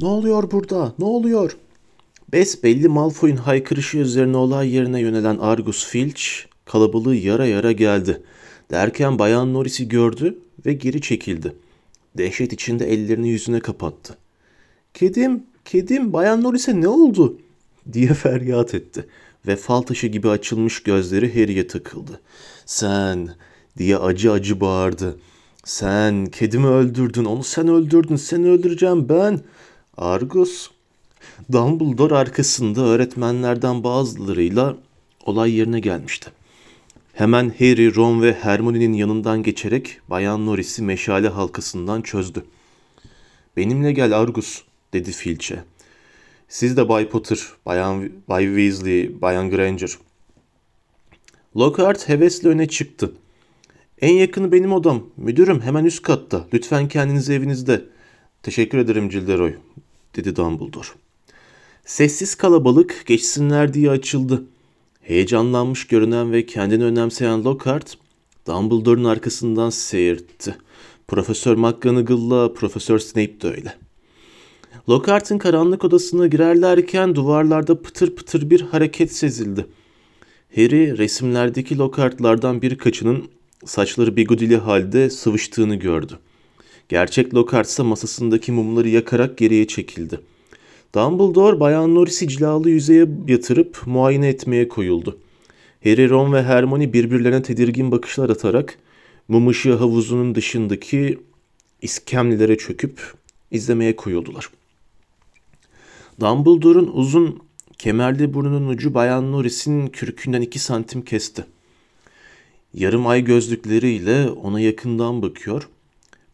Ne oluyor burada? Ne oluyor? Besbelli Malfoy'un haykırışı üzerine olay yerine yönelen Argus Filch kalabalığı yara yara geldi. Derken Bayan Norris'i gördü ve geri çekildi. Dehşet içinde ellerini yüzüne kapattı. Kedim, kedim Bayan Norris'e ne oldu? diye feryat etti ve fal taşı gibi açılmış gözleri Harry'e takıldı. Sen diye acı acı bağırdı. Sen kedimi öldürdün, onu sen öldürdün, seni öldüreceğim ben. Argus, Dumbledore arkasında öğretmenlerden bazılarıyla olay yerine gelmişti. Hemen Harry, Ron ve Hermione'nin yanından geçerek Bayan Norris'i meşale halkasından çözdü. Benimle gel Argus, dedi Filch'e. Siz de Bay Potter, Bayan Bay Weasley, Bayan Granger. Lockhart hevesle öne çıktı. En yakını benim odam. Müdürüm hemen üst katta. Lütfen kendiniz evinizde. Teşekkür ederim Cilderoy, dedi Dumbledore. Sessiz kalabalık geçsinler diye açıldı. Heyecanlanmış görünen ve kendini önemseyen Lockhart, Dumbledore'un arkasından seyirtti. Profesör McGonagall'la Profesör Snape de öyle. Lockhart'ın karanlık odasına girerlerken duvarlarda pıtır pıtır bir hareket sezildi. Harry resimlerdeki Lockhart'lardan birkaçının saçları bigodili halde sıvıştığını gördü. Gerçek Lockhart ise masasındaki mumları yakarak geriye çekildi. Dumbledore Bayan Norris'i cilalı yüzeye yatırıp muayene etmeye koyuldu. Harry, Ron ve Hermione birbirlerine tedirgin bakışlar atarak mum ışığı havuzunun dışındaki iskemlelere çöküp izlemeye koyuldular. Dumbledore'un uzun kemerli burnunun ucu Bayan Norris'in kürkünden iki santim kesti. Yarım ay gözlükleriyle ona yakından bakıyor,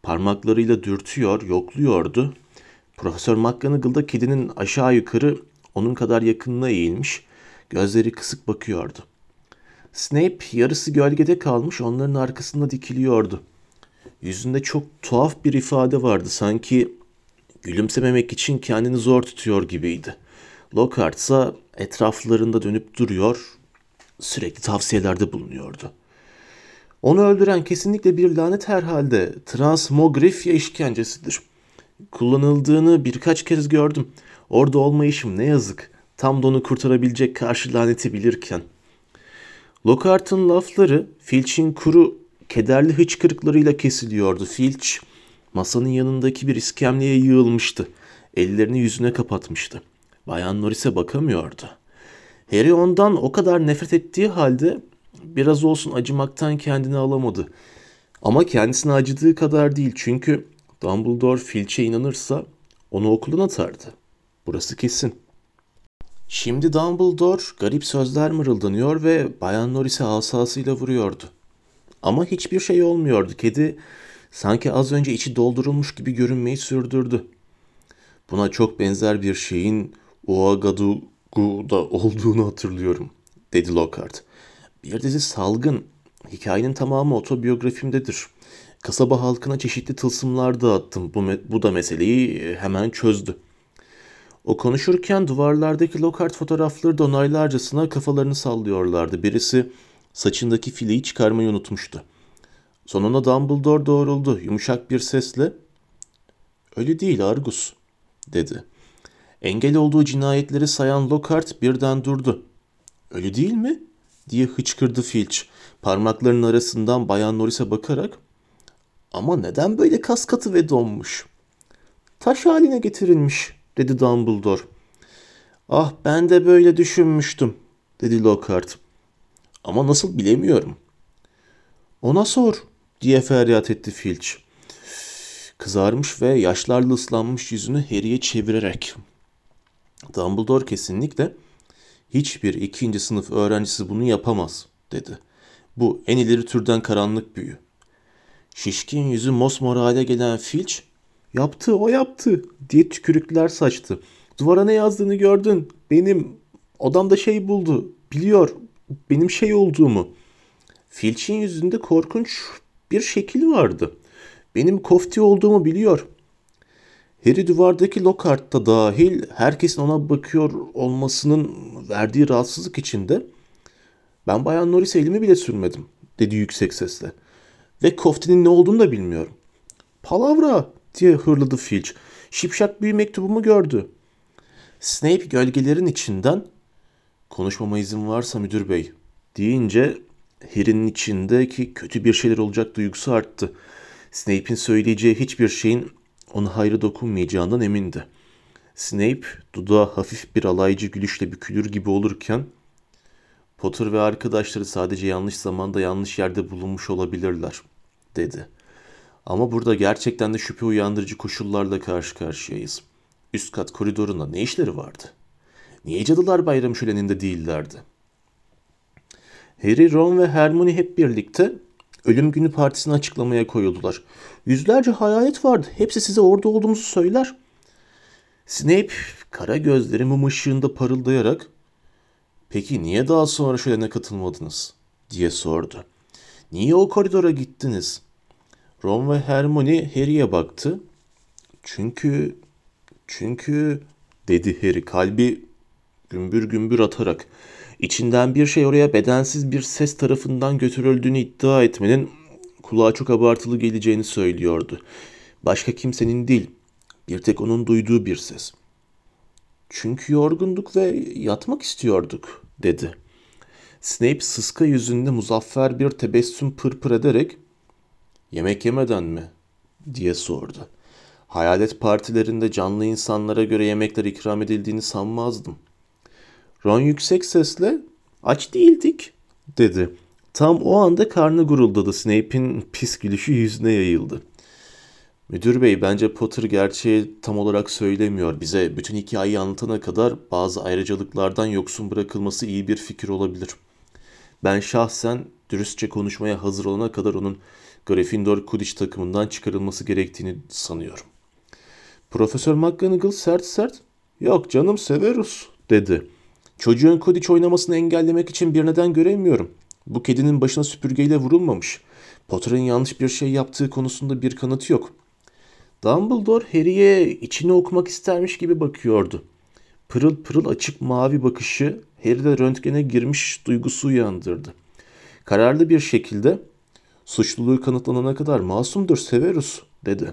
parmaklarıyla dürtüyor, yokluyordu. Profesör McGonagall da kedinin aşağı yukarı onun kadar yakınına eğilmiş, gözleri kısık bakıyordu. Snape yarısı gölgede kalmış onların arkasında dikiliyordu. Yüzünde çok tuhaf bir ifade vardı sanki gülümsememek için kendini zor tutuyor gibiydi. Lockhart ise etraflarında dönüp duruyor, sürekli tavsiyelerde bulunuyordu. Onu öldüren kesinlikle bir lanet herhalde. Transmogrifya işkencesidir. Kullanıldığını birkaç kez gördüm. Orada olmayışım ne yazık. Tam da onu kurtarabilecek karşı laneti bilirken. Lockhart'ın lafları Filch'in kuru, kederli hıçkırıklarıyla kesiliyordu. Filch masanın yanındaki bir iskemleye yığılmıştı. Ellerini yüzüne kapatmıştı. Bayan Norris'e bakamıyordu. Harry ondan o kadar nefret ettiği halde biraz olsun acımaktan kendini alamadı. Ama kendisine acıdığı kadar değil çünkü Dumbledore Filch'e inanırsa onu okuldan atardı. Burası kesin. Şimdi Dumbledore garip sözler mırıldanıyor ve Bayan Norris'e asasıyla vuruyordu. Ama hiçbir şey olmuyordu. Kedi sanki az önce içi doldurulmuş gibi görünmeyi sürdürdü. Buna çok benzer bir şeyin Ouagadougou'da olduğunu hatırlıyorum, dedi Lockhart. Bir dizi salgın, hikayenin tamamı otobiyografimdedir. Kasaba halkına çeşitli tılsımlar dağıttım. Bu, bu da meseleyi e, hemen çözdü. O konuşurken duvarlardaki Lockhart fotoğrafları da onaylarcasına kafalarını sallıyorlardı. Birisi saçındaki fileyi çıkarmayı unutmuştu. Sonunda Dumbledore doğruldu yumuşak bir sesle. Öyle değil Argus dedi. Engel olduğu cinayetleri sayan Lockhart birden durdu. Öyle değil mi? Diye hıçkırdı Filch. Parmaklarının arasından Bayan Norris'e bakarak ama neden böyle kas katı ve donmuş? Taş haline getirilmiş, dedi Dumbledore. Ah ben de böyle düşünmüştüm, dedi Lockhart. Ama nasıl bilemiyorum. Ona sor, diye feryat etti Filch. Kızarmış ve yaşlarla ıslanmış yüzünü Harry'e çevirerek. Dumbledore kesinlikle hiçbir ikinci sınıf öğrencisi bunu yapamaz, dedi. Bu en ileri türden karanlık büyü. Şişkin yüzü mosmor hale gelen Filch, yaptı o yaptı diye tükürükler saçtı. Duvara ne yazdığını gördün. Benim odamda şey buldu. Biliyor benim şey olduğumu. Filch'in yüzünde korkunç bir şekil vardı. Benim kofti olduğumu biliyor. Harry duvardaki Lockhart'ta dahil herkesin ona bakıyor olmasının verdiği rahatsızlık içinde ben Bayan Norris'e elimi bile sürmedim dedi yüksek sesle. Ve koftinin ne olduğunu da bilmiyorum. Palavra diye hırladı Filch. şipşak büyü mektubumu gördü. Snape gölgelerin içinden konuşmama izin varsa müdür bey deyince Harry'nin içindeki kötü bir şeyler olacak duygusu arttı. Snape'in söyleyeceği hiçbir şeyin ona hayrı dokunmayacağından emindi. Snape dudağı hafif bir alaycı gülüşle bükülür gibi olurken Potter ve arkadaşları sadece yanlış zamanda yanlış yerde bulunmuş olabilirler, dedi. Ama burada gerçekten de şüphe uyandırıcı koşullarla karşı karşıyayız. Üst kat koridorunda ne işleri vardı? Niye cadılar bayram şöleninde değillerdi? Harry, Ron ve Hermione hep birlikte ölüm günü partisini açıklamaya koyuldular. Yüzlerce hayalet vardı. Hepsi size orada olduğumuzu söyler. Snape kara gözleri mum ışığında parıldayarak Peki niye daha sonra şölene katılmadınız? diye sordu. Niye o koridora gittiniz? Ron ve Hermione Harry'e baktı. Çünkü, çünkü dedi Harry kalbi gümbür gümbür atarak. İçinden bir şey oraya bedensiz bir ses tarafından götürüldüğünü iddia etmenin kulağa çok abartılı geleceğini söylüyordu. Başka kimsenin değil, bir tek onun duyduğu bir ses. Çünkü yorgunduk ve yatmak istiyorduk, dedi. Snape sıska yüzünde muzaffer bir tebessüm pırpır ederek Yemek yemeden mi? diye sordu. Hayalet partilerinde canlı insanlara göre yemekler ikram edildiğini sanmazdım. Ron yüksek sesle aç değildik dedi. Tam o anda karnı guruldadı. Snape'in pis gülüşü yüzüne yayıldı. Müdür bey bence Potter gerçeği tam olarak söylemiyor. Bize bütün hikayeyi anlatana kadar bazı ayrıcalıklardan yoksun bırakılması iyi bir fikir olabilir. Ben şahsen dürüstçe konuşmaya hazır olana kadar onun Gryffindor Quidditch takımından çıkarılması gerektiğini sanıyorum. Profesör McGonagall sert sert ''Yok canım Severus'' dedi. ''Çocuğun Quidditch oynamasını engellemek için bir neden göremiyorum. Bu kedinin başına süpürgeyle vurulmamış. Potter'ın yanlış bir şey yaptığı konusunda bir kanıtı yok.'' Dumbledore Harry'e içini okumak istermiş gibi bakıyordu. Pırıl pırıl açık mavi bakışı Harry'de röntgene girmiş duygusu uyandırdı. Kararlı bir şekilde Suçluluğu kanıtlanana kadar masumdur Severus dedi.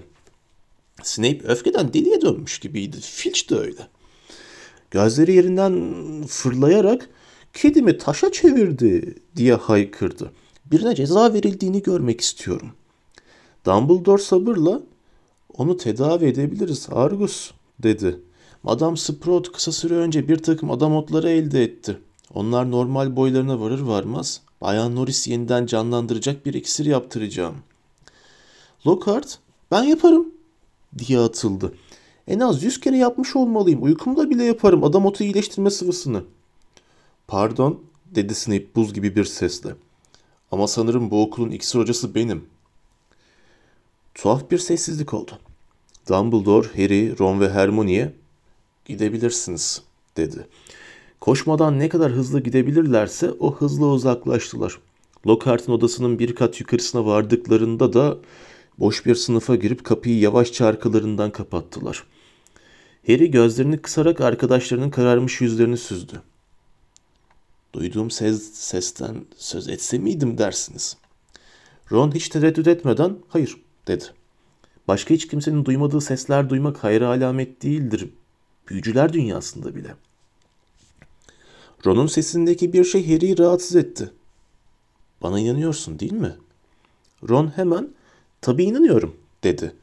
Snape öfkeden deliye dönmüş gibiydi. Filch de öyle. Gözleri yerinden fırlayarak kedimi taşa çevirdi diye haykırdı. Birine ceza verildiğini görmek istiyorum. Dumbledore sabırla onu tedavi edebiliriz Argus dedi. Madame Sprout kısa süre önce bir takım adam otları elde etti. Onlar normal boylarına varır varmaz Bayan Norris yeniden canlandıracak bir iksir yaptıracağım. Lockhart, ben yaparım diye atıldı. En az yüz kere yapmış olmalıyım. Uykumda bile yaparım adam otu iyileştirme sıvısını. Pardon, dedi Snape buz gibi bir sesle. Ama sanırım bu okulun iksir hocası benim. Tuhaf bir sessizlik oldu. Dumbledore, Harry, Ron ve Hermione'ye gidebilirsiniz dedi. Koşmadan ne kadar hızlı gidebilirlerse o hızlı uzaklaştılar. Lockhart'ın odasının bir kat yukarısına vardıklarında da boş bir sınıfa girip kapıyı yavaşça arkalarından kapattılar. Harry gözlerini kısarak arkadaşlarının kararmış yüzlerini süzdü. Duyduğum ses, sesten söz etse miydim dersiniz? Ron hiç tereddüt etmeden hayır dedi. Başka hiç kimsenin duymadığı sesler duymak hayra alamet değildir. Büyücüler dünyasında bile.'' Ron'un sesindeki bir şey Harry'i rahatsız etti. Bana inanıyorsun değil mi? Ron hemen tabii inanıyorum dedi.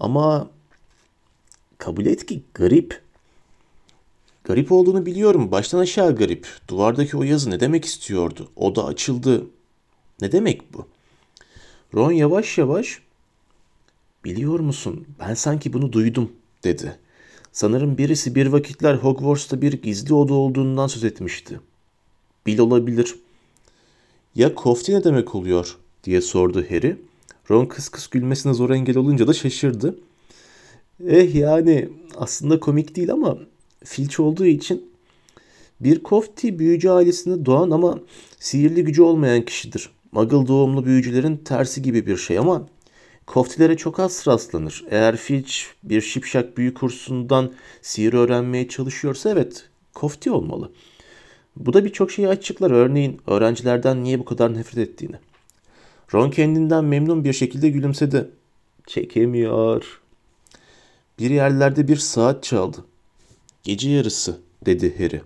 Ama kabul et ki garip. Garip olduğunu biliyorum. Baştan aşağı garip. Duvardaki o yazı ne demek istiyordu? O da açıldı. Ne demek bu? Ron yavaş yavaş biliyor musun ben sanki bunu duydum dedi. Sanırım birisi bir vakitler Hogwarts'ta bir gizli oda olduğundan söz etmişti. Bil olabilir. Ya kofti ne demek oluyor diye sordu Harry. Ron kıs kıs gülmesine zor engel olunca da şaşırdı. Eh yani aslında komik değil ama Filch olduğu için bir kofti büyücü ailesinde doğan ama sihirli gücü olmayan kişidir. Muggle doğumlu büyücülerin tersi gibi bir şey ama Koftilere çok az rastlanır. Eğer Filch bir şipşak büyü kursundan sihir öğrenmeye çalışıyorsa evet kofti olmalı. Bu da birçok şeyi açıklar. Örneğin öğrencilerden niye bu kadar nefret ettiğini. Ron kendinden memnun bir şekilde gülümsedi. Çekemiyor. Bir yerlerde bir saat çaldı. Gece yarısı dedi Harry.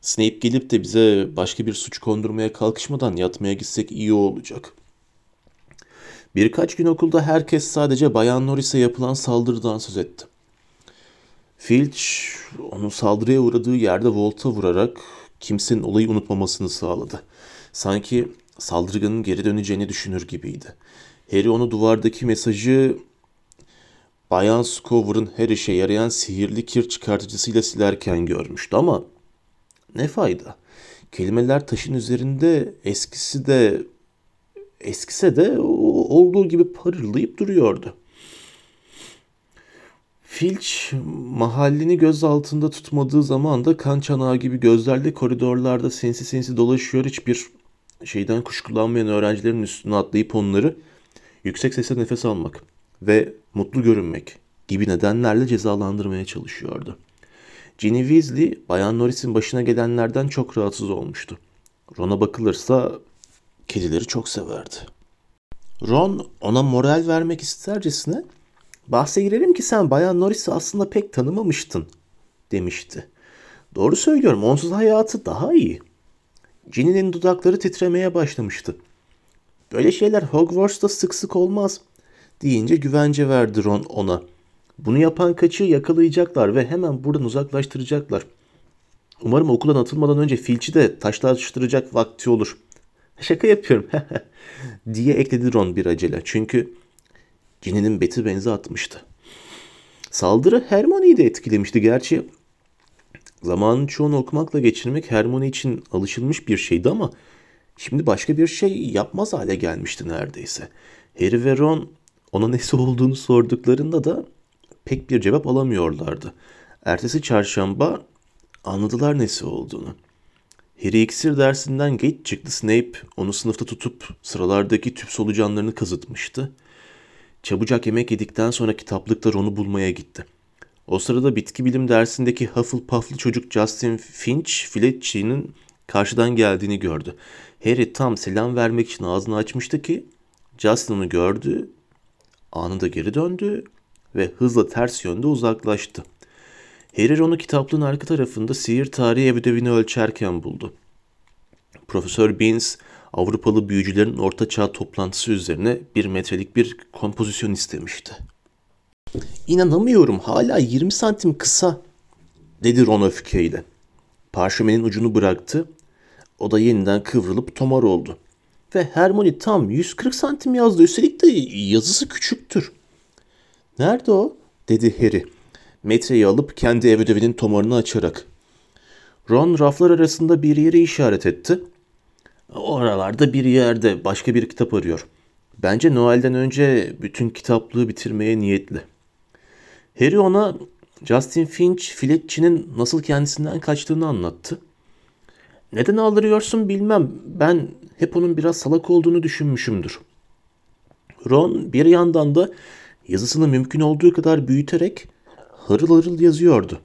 Snape gelip de bize başka bir suç kondurmaya kalkışmadan yatmaya gitsek iyi olacak. Birkaç gün okulda herkes sadece Bayan Norris'e yapılan saldırıdan söz etti. Filch onun saldırıya uğradığı yerde volta vurarak kimsenin olayı unutmamasını sağladı. Sanki saldırganın geri döneceğini düşünür gibiydi. Harry onu duvardaki mesajı Bayan Scover'ın her işe yarayan sihirli kir çıkartıcısıyla silerken görmüştü ama ne fayda? Kelimeler taşın üzerinde eskisi de eskise de olduğu gibi parıldayıp duruyordu. Filch mahallini göz altında tutmadığı zaman da kan çanağı gibi gözlerle koridorlarda sinsi sinsi dolaşıyor hiçbir şeyden kuşkulanmayan öğrencilerin üstüne atlayıp onları yüksek sesle nefes almak ve mutlu görünmek gibi nedenlerle cezalandırmaya çalışıyordu. Ginny Weasley, Bayan Norris'in başına gelenlerden çok rahatsız olmuştu. Ron'a bakılırsa kedileri çok severdi. Ron ona moral vermek istercesine bahse girelim ki sen Bayan Norris'i aslında pek tanımamıştın demişti. Doğru söylüyorum onsuz hayatı daha iyi. Ginny'nin dudakları titremeye başlamıştı. Böyle şeyler Hogwarts'ta sık sık olmaz deyince güvence verdi Ron ona. Bunu yapan kaçı yakalayacaklar ve hemen buradan uzaklaştıracaklar. Umarım okuldan atılmadan önce Filch'i de taşlaştıracak vakti olur. Şaka yapıyorum diye ekledi Ron bir acele. Çünkü Ginny'nin beti benzi atmıştı. Saldırı Hermione'yi de etkilemişti. Gerçi zamanın çoğunu okumakla geçirmek Hermione için alışılmış bir şeydi ama şimdi başka bir şey yapmaz hale gelmişti neredeyse. Harry ve Ron ona nesi olduğunu sorduklarında da pek bir cevap alamıyorlardı. Ertesi çarşamba anladılar nesi olduğunu. Harry iksir dersinden geç çıktı. Snape onu sınıfta tutup sıralardaki tüp solucanlarını kazıtmıştı. Çabucak yemek yedikten sonra kitaplıkta Ron'u bulmaya gitti. O sırada bitki bilim dersindeki Hufflepuff'lı çocuk Justin Finch, Fletchley'nin karşıdan geldiğini gördü. Harry tam selam vermek için ağzını açmıştı ki Justin onu gördü, anında geri döndü ve hızla ters yönde uzaklaştı. Harry onu kitaplığın arka tarafında sihir tarihi ödevini ölçerken buldu. Profesör Beans, Avrupalı büyücülerin orta çağ toplantısı üzerine bir metrelik bir kompozisyon istemişti. İnanamıyorum hala 20 santim kısa dedi Ron öfkeyle. Parşömenin ucunu bıraktı. O da yeniden kıvrılıp tomar oldu. Ve Hermione tam 140 santim yazdı. Üstelik de yazısı küçüktür. Nerede o? dedi Harry. Metreyi alıp kendi ev ödevinin tomarını açarak. Ron raflar arasında bir yere işaret etti. Oralarda bir yerde başka bir kitap arıyor. Bence Noel'den önce bütün kitaplığı bitirmeye niyetli. Harry ona Justin Finch, Fletch'in nasıl kendisinden kaçtığını anlattı. Neden aldırıyorsun bilmem. Ben hep onun biraz salak olduğunu düşünmüşümdür. Ron bir yandan da yazısını mümkün olduğu kadar büyüterek harıl harıl yazıyordu.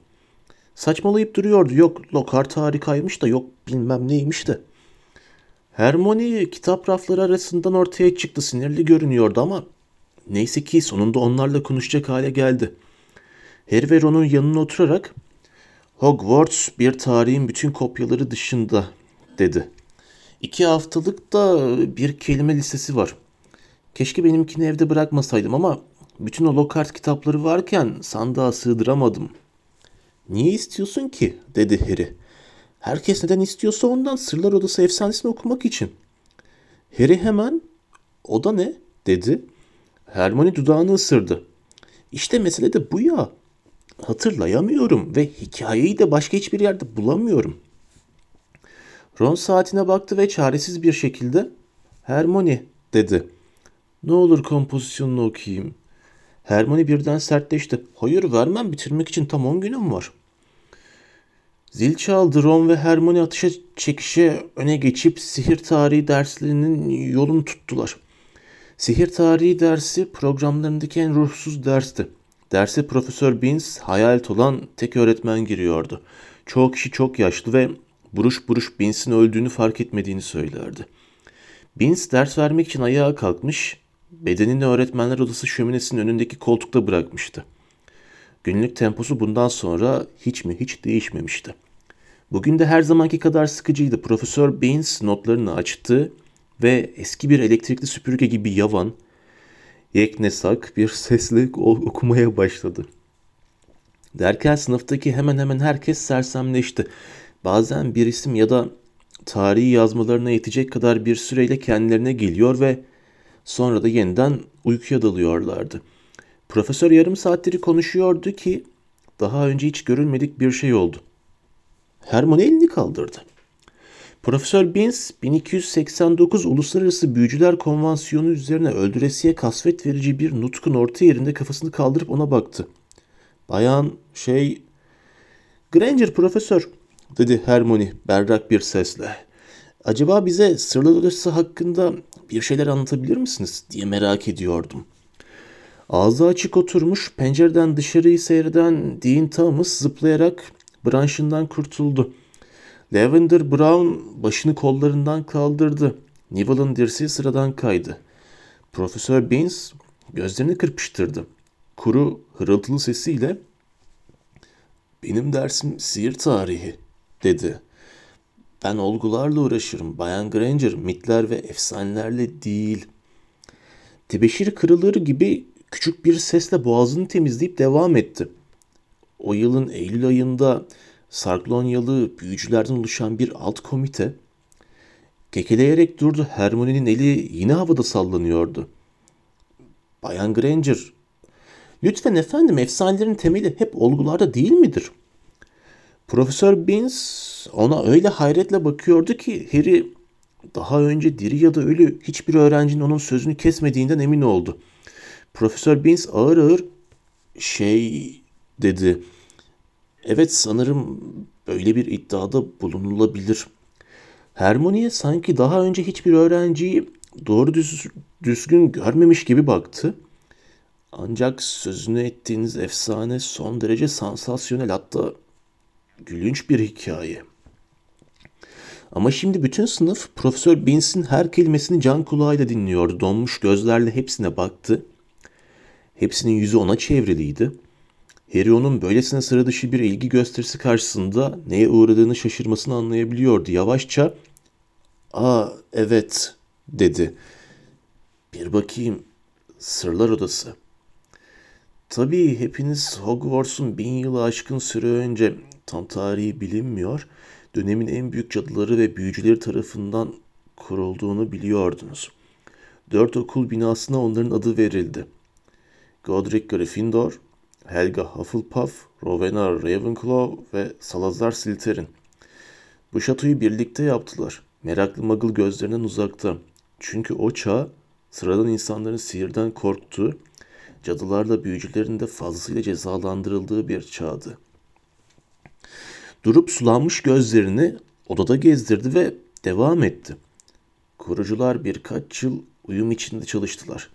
Saçmalayıp duruyordu. Yok Lockhart harikaymış da yok bilmem neymiş de. Hermione kitap rafları arasından ortaya çıktı. Sinirli görünüyordu ama neyse ki sonunda onlarla konuşacak hale geldi. Harry ve Ron'un yanına oturarak Hogwarts bir tarihin bütün kopyaları dışında dedi. İki haftalık da bir kelime listesi var. Keşke benimkini evde bırakmasaydım ama bütün o Lockhart kitapları varken sandığa sığdıramadım. Niye istiyorsun ki? dedi Harry. Herkes neden istiyorsa ondan Sırlar Odası efsanesini okumak için. Harry hemen o da ne? dedi. Hermione dudağını ısırdı. İşte mesele de bu ya. Hatırlayamıyorum ve hikayeyi de başka hiçbir yerde bulamıyorum. Ron saatine baktı ve çaresiz bir şekilde Hermione dedi. Ne olur kompozisyonunu okuyayım. Hermione birden sertleşti. Hayır vermem bitirmek için tam 10 günüm var. Zil çaldı Ron ve Hermione atışa çekişe öne geçip sihir tarihi derslerinin yolunu tuttular. Sihir tarihi dersi programlarındaki en ruhsuz dersti. Derse Profesör Beans hayalet olan tek öğretmen giriyordu. Çoğu kişi çok yaşlı ve buruş buruş Beans'in öldüğünü fark etmediğini söylerdi. Beans ders vermek için ayağa kalkmış, bedenini öğretmenler odası şöminesinin önündeki koltukta bırakmıştı. Günlük temposu bundan sonra hiç mi hiç değişmemişti. Bugün de her zamanki kadar sıkıcıydı. Profesör Baines notlarını açtı ve eski bir elektrikli süpürge gibi yavan, yeknesak bir sesle okumaya başladı. Derken sınıftaki hemen hemen herkes sersemleşti. Bazen bir isim ya da tarihi yazmalarına yetecek kadar bir süreyle kendilerine geliyor ve sonra da yeniden uykuya dalıyorlardı. Profesör yarım saatleri konuşuyordu ki daha önce hiç görülmedik bir şey oldu. Hermione elini kaldırdı. Profesör Binns 1289 Uluslararası Büyücüler Konvansiyonu üzerine öldüresiye kasvet verici bir nutkun orta yerinde kafasını kaldırıp ona baktı. Bayan şey... Granger profesör dedi Hermione berrak bir sesle. Acaba bize sırlar odası hakkında bir şeyler anlatabilir misiniz diye merak ediyordum. Ağzı açık oturmuş pencereden dışarıyı seyreden Dean Thomas zıplayarak branşından kurtuldu. Lavender Brown başını kollarından kaldırdı. Neville'ın dirseği sıradan kaydı. Profesör Baines gözlerini kırpıştırdı. Kuru, hırıltılı sesiyle ''Benim dersim sihir tarihi.'' dedi. ''Ben olgularla uğraşırım Bayan Granger, mitler ve efsanelerle değil.'' Tebeşir kırılır gibi küçük bir sesle boğazını temizleyip devam etti. O yılın Eylül ayında Sarklonyalı büyücülerden oluşan bir alt komite kekeleyerek durdu. Hermione'nin eli yine havada sallanıyordu. Bayan Granger, lütfen efendim efsanelerin temeli hep olgularda değil midir? Profesör Binns ona öyle hayretle bakıyordu ki Harry daha önce diri ya da ölü hiçbir öğrencinin onun sözünü kesmediğinden emin oldu. Profesör Binns ağır ağır şey dedi. Evet sanırım böyle bir iddiada bulunulabilir. Hermione sanki daha önce hiçbir öğrenciyi doğru düz, düzgün görmemiş gibi baktı. Ancak sözünü ettiğiniz efsane son derece sansasyonel hatta gülünç bir hikaye. Ama şimdi bütün sınıf Profesör Binns'in her kelimesini can kulağıyla dinliyordu. Donmuş gözlerle hepsine baktı. Hepsinin yüzü ona çevriliydi. Harry onun böylesine sıra dışı bir ilgi gösterisi karşısında neye uğradığını şaşırmasını anlayabiliyordu. Yavaşça ''Aa evet'' dedi. ''Bir bakayım. Sırlar Odası.'' Tabii hepiniz Hogwarts'un bin yılı aşkın süre önce tam tarihi bilinmiyor, dönemin en büyük cadıları ve büyücüleri tarafından kurulduğunu biliyordunuz. Dört okul binasına onların adı verildi. Godric Gryffindor, Helga Hufflepuff, Rowena Ravenclaw ve Salazar Slytherin. Bu şatoyu birlikte yaptılar. Meraklı Muggle gözlerinden uzakta. Çünkü o çağ sıradan insanların sihirden korktuğu, cadılarla büyücülerin de fazlasıyla cezalandırıldığı bir çağdı. Durup sulanmış gözlerini odada gezdirdi ve devam etti. Kurucular birkaç yıl uyum içinde çalıştılar.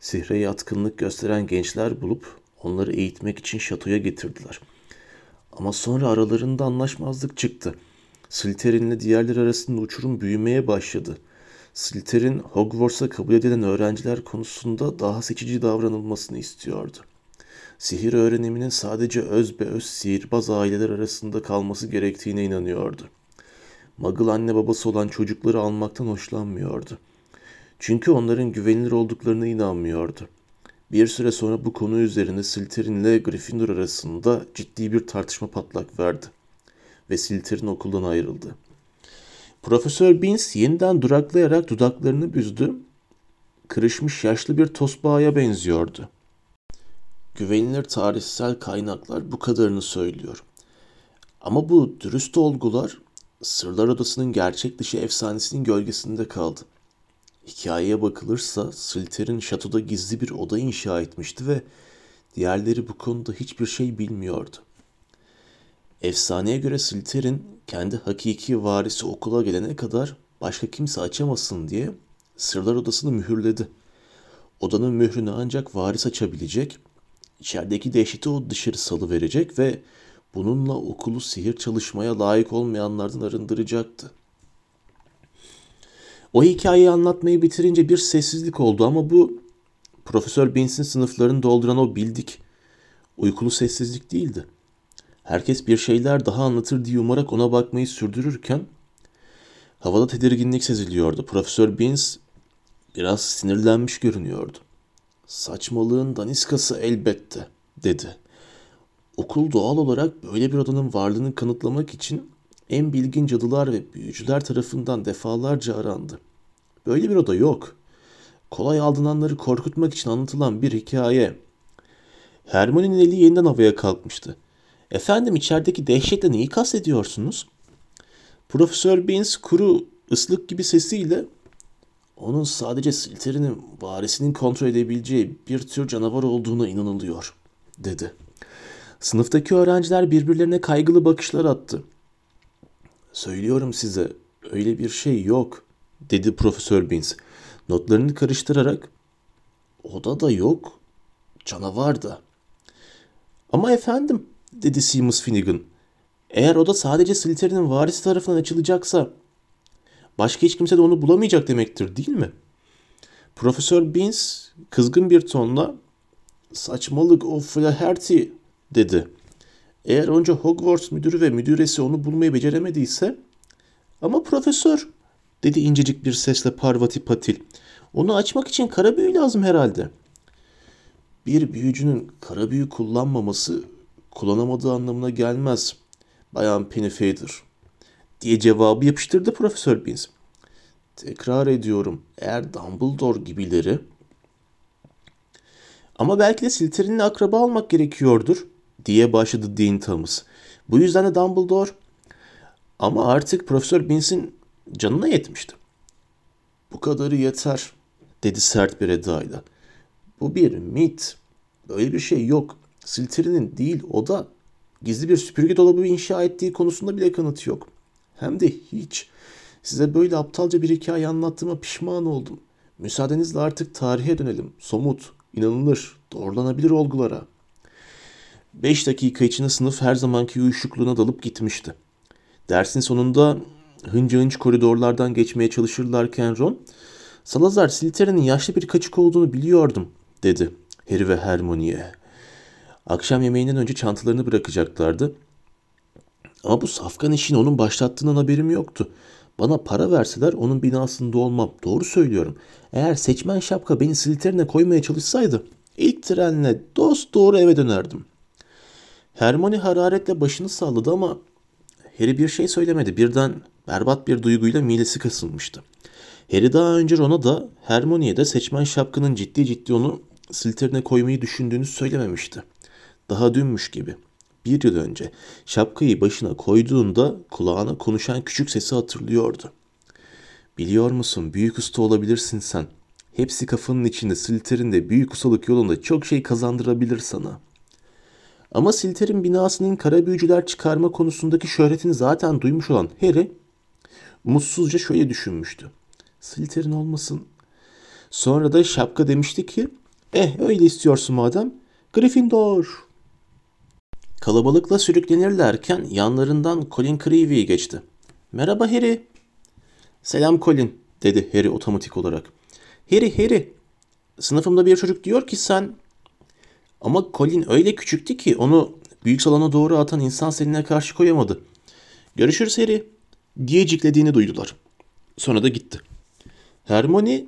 Sihre yatkınlık gösteren gençler bulup onları eğitmek için şatoya getirdiler. Ama sonra aralarında anlaşmazlık çıktı. Slytherin'le diğerleri arasında uçurum büyümeye başladı. Slytherin Hogwarts'a kabul edilen öğrenciler konusunda daha seçici davranılmasını istiyordu. Sihir öğreniminin sadece öz be öz sihirbaz aileler arasında kalması gerektiğine inanıyordu. Muggle anne babası olan çocukları almaktan hoşlanmıyordu. Çünkü onların güvenilir olduklarına inanmıyordu. Bir süre sonra bu konu üzerine Slytherin ile Gryffindor arasında ciddi bir tartışma patlak verdi ve Slytherin okuldan ayrıldı. Profesör Binns yeniden duraklayarak dudaklarını büzdü. Kırışmış yaşlı bir tosbağaya benziyordu. Güvenilir tarihsel kaynaklar bu kadarını söylüyor. Ama bu dürüst olgular Sırlar Odası'nın gerçek dışı efsanesinin gölgesinde kaldı. Hikayeye bakılırsa Slytherin şatoda gizli bir oda inşa etmişti ve diğerleri bu konuda hiçbir şey bilmiyordu. Efsaneye göre Slytherin kendi hakiki varisi okula gelene kadar başka kimse açamasın diye sırlar odasını mühürledi. Odanın mührünü ancak varis açabilecek, içerideki dehşeti o dışarı salı verecek ve bununla okulu sihir çalışmaya layık olmayanlardan arındıracaktı. O hikayeyi anlatmayı bitirince bir sessizlik oldu ama bu Profesör Binks'in sınıflarını dolduran o bildik, uykulu sessizlik değildi. Herkes bir şeyler daha anlatır diye umarak ona bakmayı sürdürürken havada tedirginlik seziliyordu. Profesör Beans biraz sinirlenmiş görünüyordu. Saçmalığın daniskası elbette, dedi. Okul doğal olarak böyle bir odanın varlığını kanıtlamak için en bilgin cadılar ve büyücüler tarafından defalarca arandı. Böyle bir oda yok. Kolay aldananları korkutmak için anlatılan bir hikaye. Hermione'nin eli yeniden havaya kalkmıştı. Efendim içerideki dehşetle neyi kastediyorsunuz? Profesör Beans kuru, ıslık gibi sesiyle onun sadece Slytherin'in varisinin kontrol edebileceği bir tür canavar olduğuna inanılıyor, dedi. Sınıftaki öğrenciler birbirlerine kaygılı bakışlar attı. Söylüyorum size, öyle bir şey yok, dedi Profesör Beans. Notlarını karıştırarak, oda da yok, canavar da. Ama efendim, dedi Seamus Finnegan. Eğer oda sadece Slytherin'in varisi tarafından açılacaksa başka hiç kimse de onu bulamayacak demektir değil mi? Profesör Beans kızgın bir tonla saçmalık o Flaherty dedi. Eğer önce Hogwarts müdürü ve müdüresi onu bulmayı beceremediyse ama profesör dedi incecik bir sesle Parvati Patil. Onu açmak için kara büyü lazım herhalde. Bir büyücünün kara büyü kullanmaması kullanamadığı anlamına gelmez. Bayan Pennyfeather diye cevabı yapıştırdı Profesör Beans. Tekrar ediyorum eğer Dumbledore gibileri ama belki de Slytherin'le akraba almak gerekiyordur diye başladı Dean Thomas. Bu yüzden de Dumbledore ama artık Profesör Beans'in canına yetmişti. Bu kadarı yeter dedi sert bir edayla. Bu bir mit. Böyle bir şey yok. Slytherin'in değil o da gizli bir süpürge dolabı inşa ettiği konusunda bile kanıt yok. Hem de hiç. Size böyle aptalca bir hikaye anlattığıma pişman oldum. Müsaadenizle artık tarihe dönelim. Somut, inanılır, doğrulanabilir olgulara. Beş dakika içinde sınıf her zamanki uyuşukluğuna dalıp gitmişti. Dersin sonunda hınca hınç koridorlardan geçmeye çalışırlarken Ron, Salazar Slytherin'in yaşlı bir kaçık olduğunu biliyordum, dedi Harry ve Hermione'ye. Akşam yemeğinden önce çantalarını bırakacaklardı. Ama bu safkan işini onun başlattığından haberim yoktu. Bana para verseler onun binasında olmam. Doğru söylüyorum. Eğer seçmen şapka beni Slytherin'e koymaya çalışsaydı ilk trenle dost doğru eve dönerdim. Hermione hararetle başını salladı ama Harry bir şey söylemedi. Birden berbat bir duyguyla midesi kasılmıştı. Harry daha önce Ron'a da Hermione'ye de seçmen şapkanın ciddi ciddi onu Slytherin'e koymayı düşündüğünü söylememişti. Daha dünmüş gibi. Bir yıl önce şapkayı başına koyduğunda kulağına konuşan küçük sesi hatırlıyordu. Biliyor musun büyük usta olabilirsin sen. Hepsi kafanın içinde Slytherin'de büyük ustalık yolunda çok şey kazandırabilir sana. Ama Slytherin binasının kara büyücüler çıkarma konusundaki şöhretini zaten duymuş olan Harry mutsuzca şöyle düşünmüştü. Slytherin olmasın. Sonra da şapka demişti ki eh öyle istiyorsun madem Gryffindor. Kalabalıkla sürüklenirlerken yanlarından Colin Creevy geçti. Merhaba Harry. Selam Colin dedi Harry otomatik olarak. Harry Harry sınıfımda bir çocuk diyor ki sen ama Colin öyle küçüktü ki onu büyük salona doğru atan insan seninle karşı koyamadı. Görüşürüz Harry diye ciklediğini duydular. Sonra da gitti. Hermione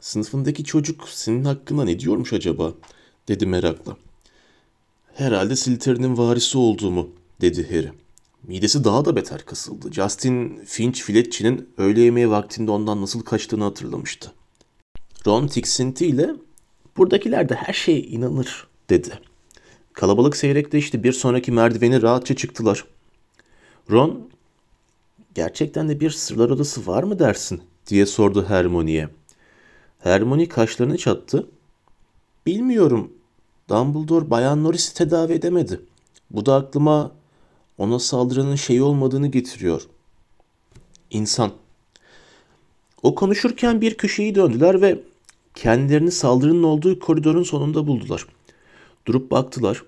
sınıfındaki çocuk senin hakkında ne diyormuş acaba dedi merakla. Herhalde Slytherin'in varisi olduğumu dedi Harry. Midesi daha da beter kasıldı. Justin Finch Fletch'in öğle yemeği vaktinde ondan nasıl kaçtığını hatırlamıştı. Ron tiksintiyle buradakiler de her şeye inanır dedi. Kalabalık seyrekleşti. Bir sonraki merdiveni rahatça çıktılar. Ron gerçekten de bir sırlar odası var mı dersin diye sordu Hermione'ye. Hermione kaşlarını çattı. Bilmiyorum Dumbledore Bayan Norris'i tedavi edemedi. Bu da aklıma ona saldıranın şey olmadığını getiriyor. İnsan. O konuşurken bir köşeyi döndüler ve kendilerini saldırının olduğu koridorun sonunda buldular. Durup baktılar.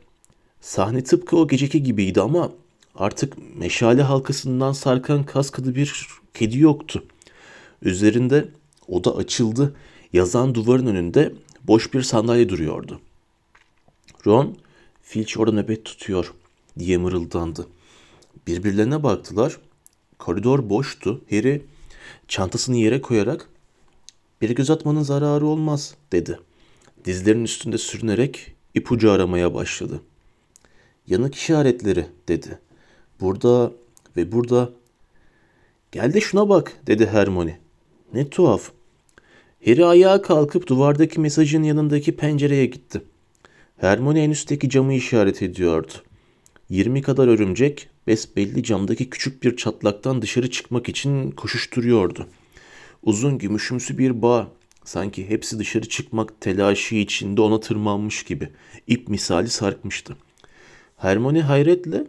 Sahne tıpkı o geceki gibiydi ama artık meşale halkasından sarkan kaskadı bir kedi yoktu. Üzerinde oda açıldı. Yazan duvarın önünde boş bir sandalye duruyordu. Ron Filch orada nöbet tutuyor diye mırıldandı. Birbirlerine baktılar. Koridor boştu. Harry çantasını yere koyarak bir göz atmanın zararı olmaz dedi. Dizlerinin üstünde sürünerek ipucu aramaya başladı. Yanık işaretleri dedi. Burada ve burada. Gel de şuna bak dedi Hermione. Ne tuhaf. Harry ayağa kalkıp duvardaki mesajın yanındaki pencereye gitti. Hermione en üstteki camı işaret ediyordu. 20 kadar örümcek besbelli camdaki küçük bir çatlaktan dışarı çıkmak için koşuşturuyordu. Uzun gümüşümsü bir bağ, sanki hepsi dışarı çıkmak telaşı içinde ona tırmanmış gibi ip misali sarkmıştı. Hermione hayretle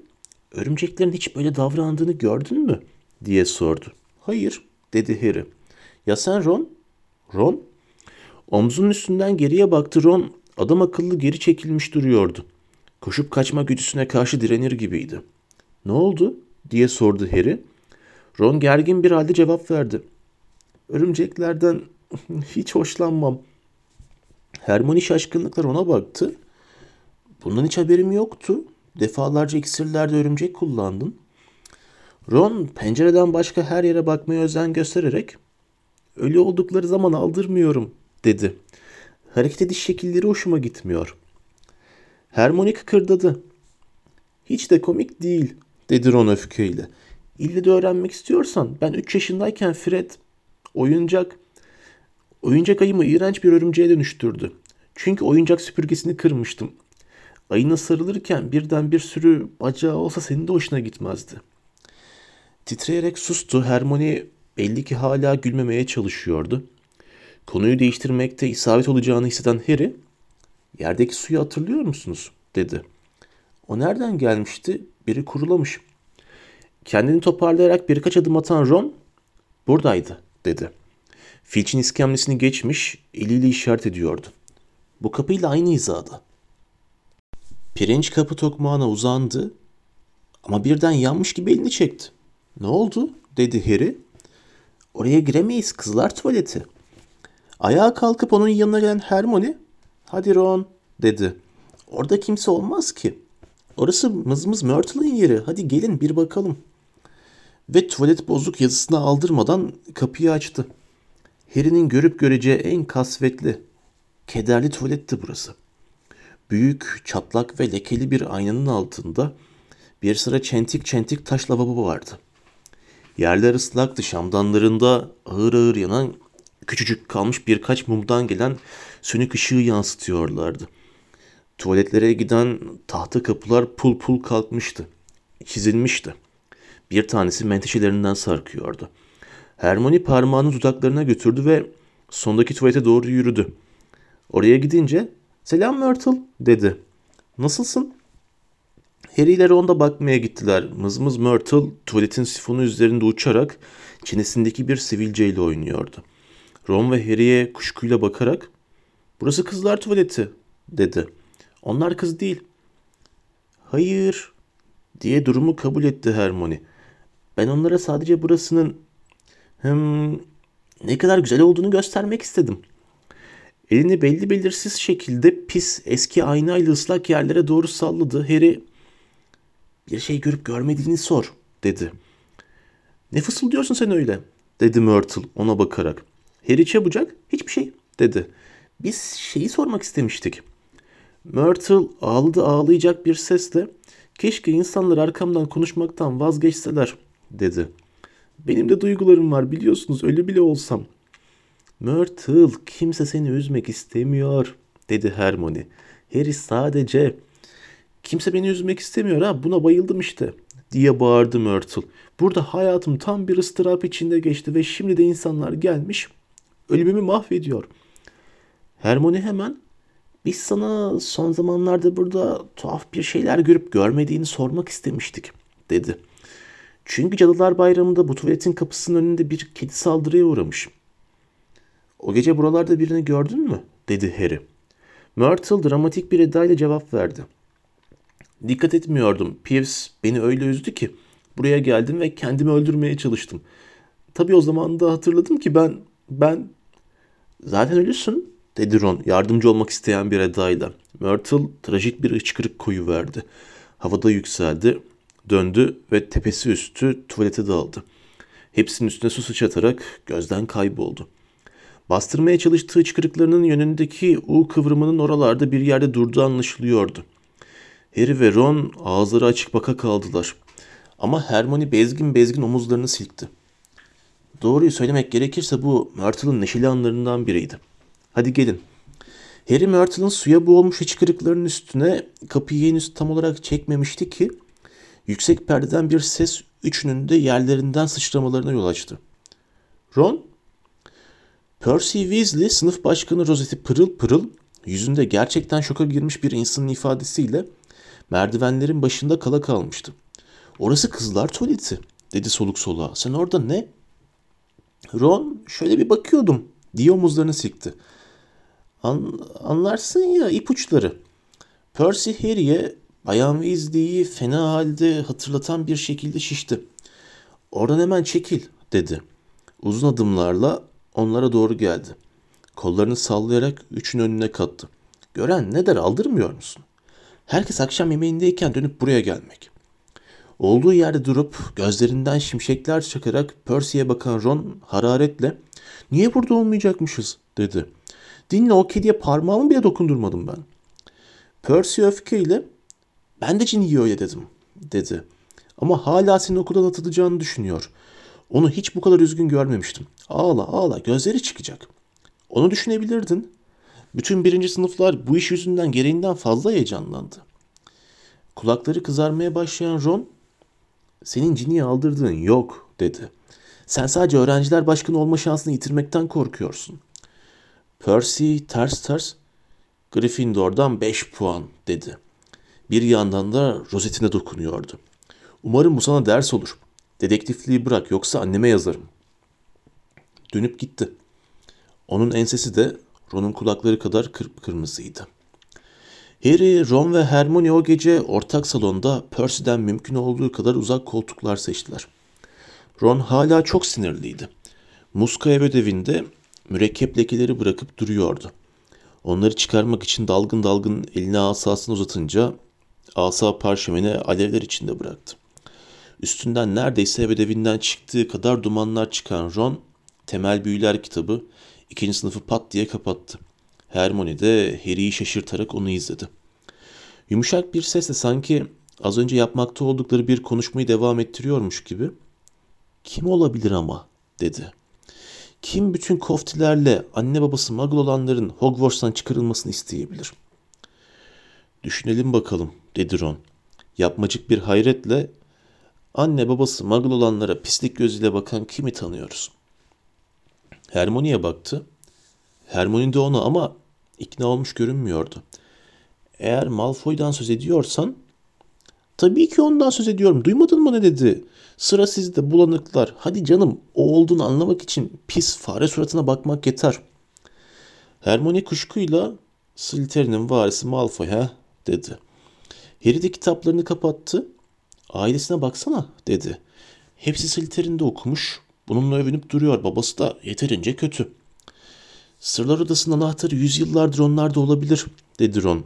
örümceklerin hiç böyle davrandığını gördün mü? diye sordu. Hayır dedi Harry. Ya sen Ron? Ron? Omzunun üstünden geriye baktı Ron adam akıllı geri çekilmiş duruyordu. Koşup kaçma güdüsüne karşı direnir gibiydi. Ne oldu? diye sordu Harry. Ron gergin bir halde cevap verdi. Örümceklerden hiç hoşlanmam. Hermione şaşkınlıkla Ron'a baktı. Bundan hiç haberim yoktu. Defalarca iksirlerde örümcek kullandın. Ron pencereden başka her yere bakmaya özen göstererek ölü oldukları zaman aldırmıyorum dedi. Hareket ediş şekilleri hoşuma gitmiyor. Hermione kıkırdadı. Hiç de komik değil dedi Ron öfkeyle. İlle de öğrenmek istiyorsan ben 3 yaşındayken Fred oyuncak oyuncak ayımı iğrenç bir örümceğe dönüştürdü. Çünkü oyuncak süpürgesini kırmıştım. Ayına sarılırken birden bir sürü bacağı olsa senin de hoşuna gitmezdi. Titreyerek sustu. Hermione belli ki hala gülmemeye çalışıyordu. Konuyu değiştirmekte isabet olacağını hisseden Harry, yerdeki suyu hatırlıyor musunuz? dedi. O nereden gelmişti? Biri kurulamış. Kendini toparlayarak birkaç adım atan Ron, buradaydı, dedi. Filch'in iskemlesini geçmiş, eliyle işaret ediyordu. Bu kapıyla aynı hizada. Pirinç kapı tokmağına uzandı ama birden yanmış gibi elini çekti. Ne oldu? dedi Harry. Oraya giremeyiz kızlar tuvaleti. Ayağa kalkıp onun yanına gelen Hermione, hadi Ron dedi. Orada kimse olmaz ki. Orası mızmız Myrtle'ın yeri. Hadi gelin bir bakalım. Ve tuvalet bozuk yazısını aldırmadan kapıyı açtı. Harry'nin görüp göreceği en kasvetli, kederli tuvaletti burası. Büyük, çatlak ve lekeli bir aynanın altında bir sıra çentik çentik taş lavabo vardı. Yerler ıslaktı, şamdanlarında ağır ağır yanan küçücük kalmış birkaç mumdan gelen sönük ışığı yansıtıyorlardı. Tuvaletlere giden tahta kapılar pul pul kalkmıştı. Çizilmişti. Bir tanesi menteşelerinden sarkıyordu. Hermione parmağını dudaklarına götürdü ve sondaki tuvalete doğru yürüdü. Oraya gidince selam Myrtle dedi. Nasılsın? Harry ile Ron da bakmaya gittiler. Mızmız Myrtle tuvaletin sifonu üzerinde uçarak çenesindeki bir sivilceyle oynuyordu. Ron ve Harry'e kuşkuyla bakarak ''Burası kızlar tuvaleti'' dedi. ''Onlar kız değil.'' ''Hayır'' diye durumu kabul etti Hermione. ''Ben onlara sadece burasının hem ne kadar güzel olduğunu göstermek istedim.'' Elini belli belirsiz şekilde pis eski aynayla ıslak yerlere doğru salladı. Harry bir şey görüp görmediğini sor dedi. Ne fısıldıyorsun sen öyle dedi Myrtle ona bakarak. Harry çabucak hiçbir şey dedi. Biz şeyi sormak istemiştik. Myrtle ağladı ağlayacak bir sesle keşke insanlar arkamdan konuşmaktan vazgeçseler dedi. Benim de duygularım var biliyorsunuz öyle bile olsam. Myrtle kimse seni üzmek istemiyor dedi Hermione. Harry sadece kimse beni üzmek istemiyor ha buna bayıldım işte diye bağırdı Myrtle. Burada hayatım tam bir ıstırap içinde geçti ve şimdi de insanlar gelmiş ölümümü mahvediyor. Hermione hemen biz sana son zamanlarda burada tuhaf bir şeyler görüp görmediğini sormak istemiştik dedi. Çünkü Cadılar Bayramı'nda bu tuvaletin kapısının önünde bir kedi saldırıya uğramış. O gece buralarda birini gördün mü? dedi Harry. Myrtle dramatik bir edayla cevap verdi. Dikkat etmiyordum. Pierce beni öyle üzdü ki buraya geldim ve kendimi öldürmeye çalıştım. Tabii o zaman da hatırladım ki ben ben zaten ölüsün dedi Ron yardımcı olmak isteyen bir edayla. Myrtle trajik bir hıçkırık koyu verdi. Havada yükseldi, döndü ve tepesi üstü tuvalete daldı. Hepsinin üstüne su sıçratarak gözden kayboldu. Bastırmaya çalıştığı hıçkırıklarının yönündeki U kıvrımının oralarda bir yerde durduğu anlaşılıyordu. Harry ve Ron ağızları açık baka kaldılar. Ama Hermione bezgin bezgin omuzlarını silkti. Doğruyu söylemek gerekirse bu Myrtle'ın neşeli anlarından biriydi. Hadi gelin. Harry Myrtle'ın suya boğulmuş hıçkırıklarının üstüne kapıyı henüz tam olarak çekmemişti ki yüksek perdeden bir ses üçünün de yerlerinden sıçramalarına yol açtı. Ron, Percy Weasley sınıf başkanı Rosetti pırıl pırıl yüzünde gerçekten şoka girmiş bir insanın ifadesiyle merdivenlerin başında kala kalmıştı. Orası kızlar tuvaleti dedi soluk soluğa. Sen orada ne? Ron şöyle bir bakıyordum diye omuzlarını sikti. An, anlarsın ya ipuçları. Percy Harry'e Bayan Weasley'i fena halde hatırlatan bir şekilde şişti. Oradan hemen çekil dedi. Uzun adımlarla onlara doğru geldi. Kollarını sallayarak üçün önüne kattı. Gören ne der aldırmıyor musun? Herkes akşam yemeğindeyken dönüp buraya gelmek. Olduğu yerde durup gözlerinden şimşekler çakarak Percy'ye bakan Ron hararetle ''Niye burada olmayacakmışız?'' dedi. ''Dinle o kediye parmağımı bile dokundurmadım ben.'' Percy öfkeyle ''Ben de Ginny dedim.'' dedi. Ama hala senin okuldan atılacağını düşünüyor. Onu hiç bu kadar üzgün görmemiştim. Ağla ağla gözleri çıkacak. Onu düşünebilirdin. Bütün birinci sınıflar bu iş yüzünden gereğinden fazla heyecanlandı. Kulakları kızarmaya başlayan Ron senin Ginny'yi aldırdığın yok dedi. Sen sadece öğrenciler başkanı olma şansını yitirmekten korkuyorsun. Percy ters ters Gryffindor'dan 5 puan dedi. Bir yandan da rozetine dokunuyordu. Umarım bu sana ders olur. Dedektifliği bırak yoksa anneme yazarım. Dönüp gitti. Onun ensesi de Ron'un kulakları kadar kırmızıydı. Harry, Ron ve Hermione o gece ortak salonda Percy'den mümkün olduğu kadar uzak koltuklar seçtiler. Ron hala çok sinirliydi. Muska ev ödevinde mürekkep lekeleri bırakıp duruyordu. Onları çıkarmak için dalgın dalgın eline asasını uzatınca asa parşömeni alevler içinde bıraktı. Üstünden neredeyse ev ödevinden çıktığı kadar dumanlar çıkan Ron, temel büyüler kitabı ikinci sınıfı pat diye kapattı. Hermione de Harry'i şaşırtarak onu izledi. Yumuşak bir sesle sanki az önce yapmakta oldukları bir konuşmayı devam ettiriyormuş gibi kim olabilir ama dedi. Kim bütün koftilerle anne babası muggle olanların Hogwarts'tan çıkarılmasını isteyebilir? Düşünelim bakalım dedi Ron. Yapmacık bir hayretle anne babası muggle olanlara pislik gözüyle bakan kimi tanıyoruz? Hermione'ye baktı. Hermione de ona ama ikna olmuş görünmüyordu. Eğer Malfoy'dan söz ediyorsan tabii ki ondan söz ediyorum. Duymadın mı ne dedi? Sıra sizde bulanıklar. Hadi canım o olduğunu anlamak için pis fare suratına bakmak yeter. Hermione kuşkuyla Slytherin'in varisi Malfoy ha dedi. Harry de kitaplarını kapattı. Ailesine baksana dedi. Hepsi Slytherin'de okumuş. Bununla övünüp duruyor. Babası da yeterince kötü. Sırlar Odası'nın anahtarı yüzyıllardır onlarda olabilir, dedi Ron.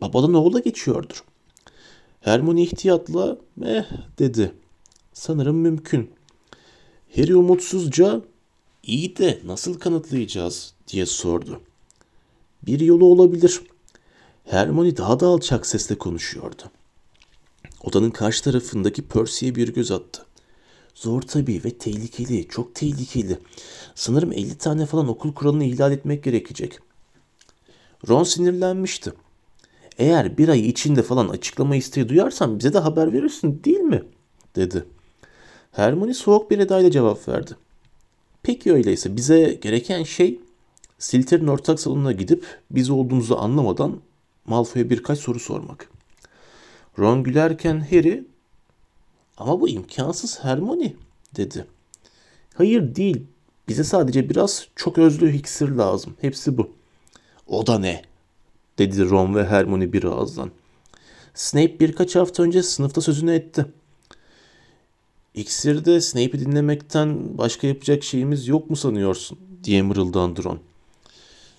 Babadan oğula geçiyordur. Hermione ihtiyatla, eh, dedi. Sanırım mümkün. Harry umutsuzca, iyi de nasıl kanıtlayacağız, diye sordu. Bir yolu olabilir. Hermione daha da alçak sesle konuşuyordu. Odanın karşı tarafındaki Percy'ye bir göz attı. Zor tabii ve tehlikeli, çok tehlikeli. Sanırım 50 tane falan okul kuralını ihlal etmek gerekecek. Ron sinirlenmişti. Eğer bir ay içinde falan açıklama isteği duyarsan bize de haber verirsin değil mi? dedi. Hermione soğuk bir edayla cevap verdi. Peki öyleyse bize gereken şey Slytherin ortak salonuna gidip biz olduğumuzu anlamadan Malfoy'a birkaç soru sormak. Ron gülerken Harry ama bu imkansız Hermione dedi. Hayır değil. Bize sadece biraz çok özlü iksir lazım. Hepsi bu. O da ne? dedi Ron ve Hermione bir ağızdan. Snape birkaç hafta önce sınıfta sözünü etti. İksirde Snape'i dinlemekten başka yapacak şeyimiz yok mu sanıyorsun? diye mırıldandı Ron.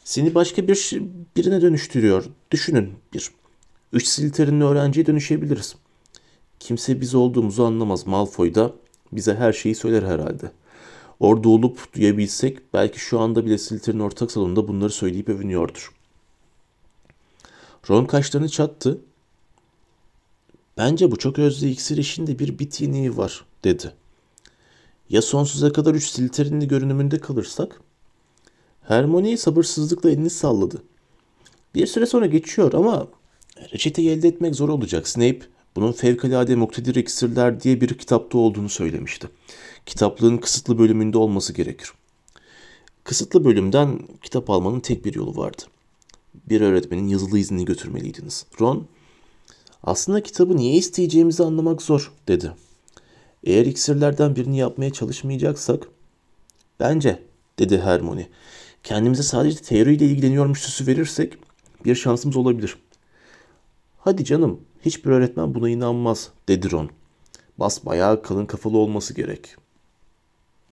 Seni başka bir birine dönüştürüyor. Düşünün bir. Üç Slytherin'li öğrenciye dönüşebiliriz. Kimse biz olduğumuzu anlamaz. Malfoy da bize her şeyi söyler herhalde. Orada olup duyabilsek belki şu anda bile Slytherin ortak salonunda bunları söyleyip övünüyordur. Ron kaşlarını çattı. Bence bu çok özlü iksir işinde bir bit var dedi. Ya sonsuza kadar üç Slytherin'li görünümünde kalırsak? Hermione sabırsızlıkla elini salladı. Bir süre sonra geçiyor ama reçeteyi elde etmek zor olacak. Snape bunun fevkalade muktedir iksirler diye bir kitapta olduğunu söylemişti. Kitaplığın kısıtlı bölümünde olması gerekir. Kısıtlı bölümden kitap almanın tek bir yolu vardı. Bir öğretmenin yazılı iznini götürmeliydiniz. Ron, aslında kitabı niye isteyeceğimizi anlamak zor, dedi. Eğer iksirlerden birini yapmaya çalışmayacaksak, bence, dedi Hermione. Kendimize sadece teoriyle ilgileniyormuş süsü verirsek bir şansımız olabilir. Hadi canım, hiçbir öğretmen buna inanmaz, dedi Ron. Bas bayağı kalın kafalı olması gerek.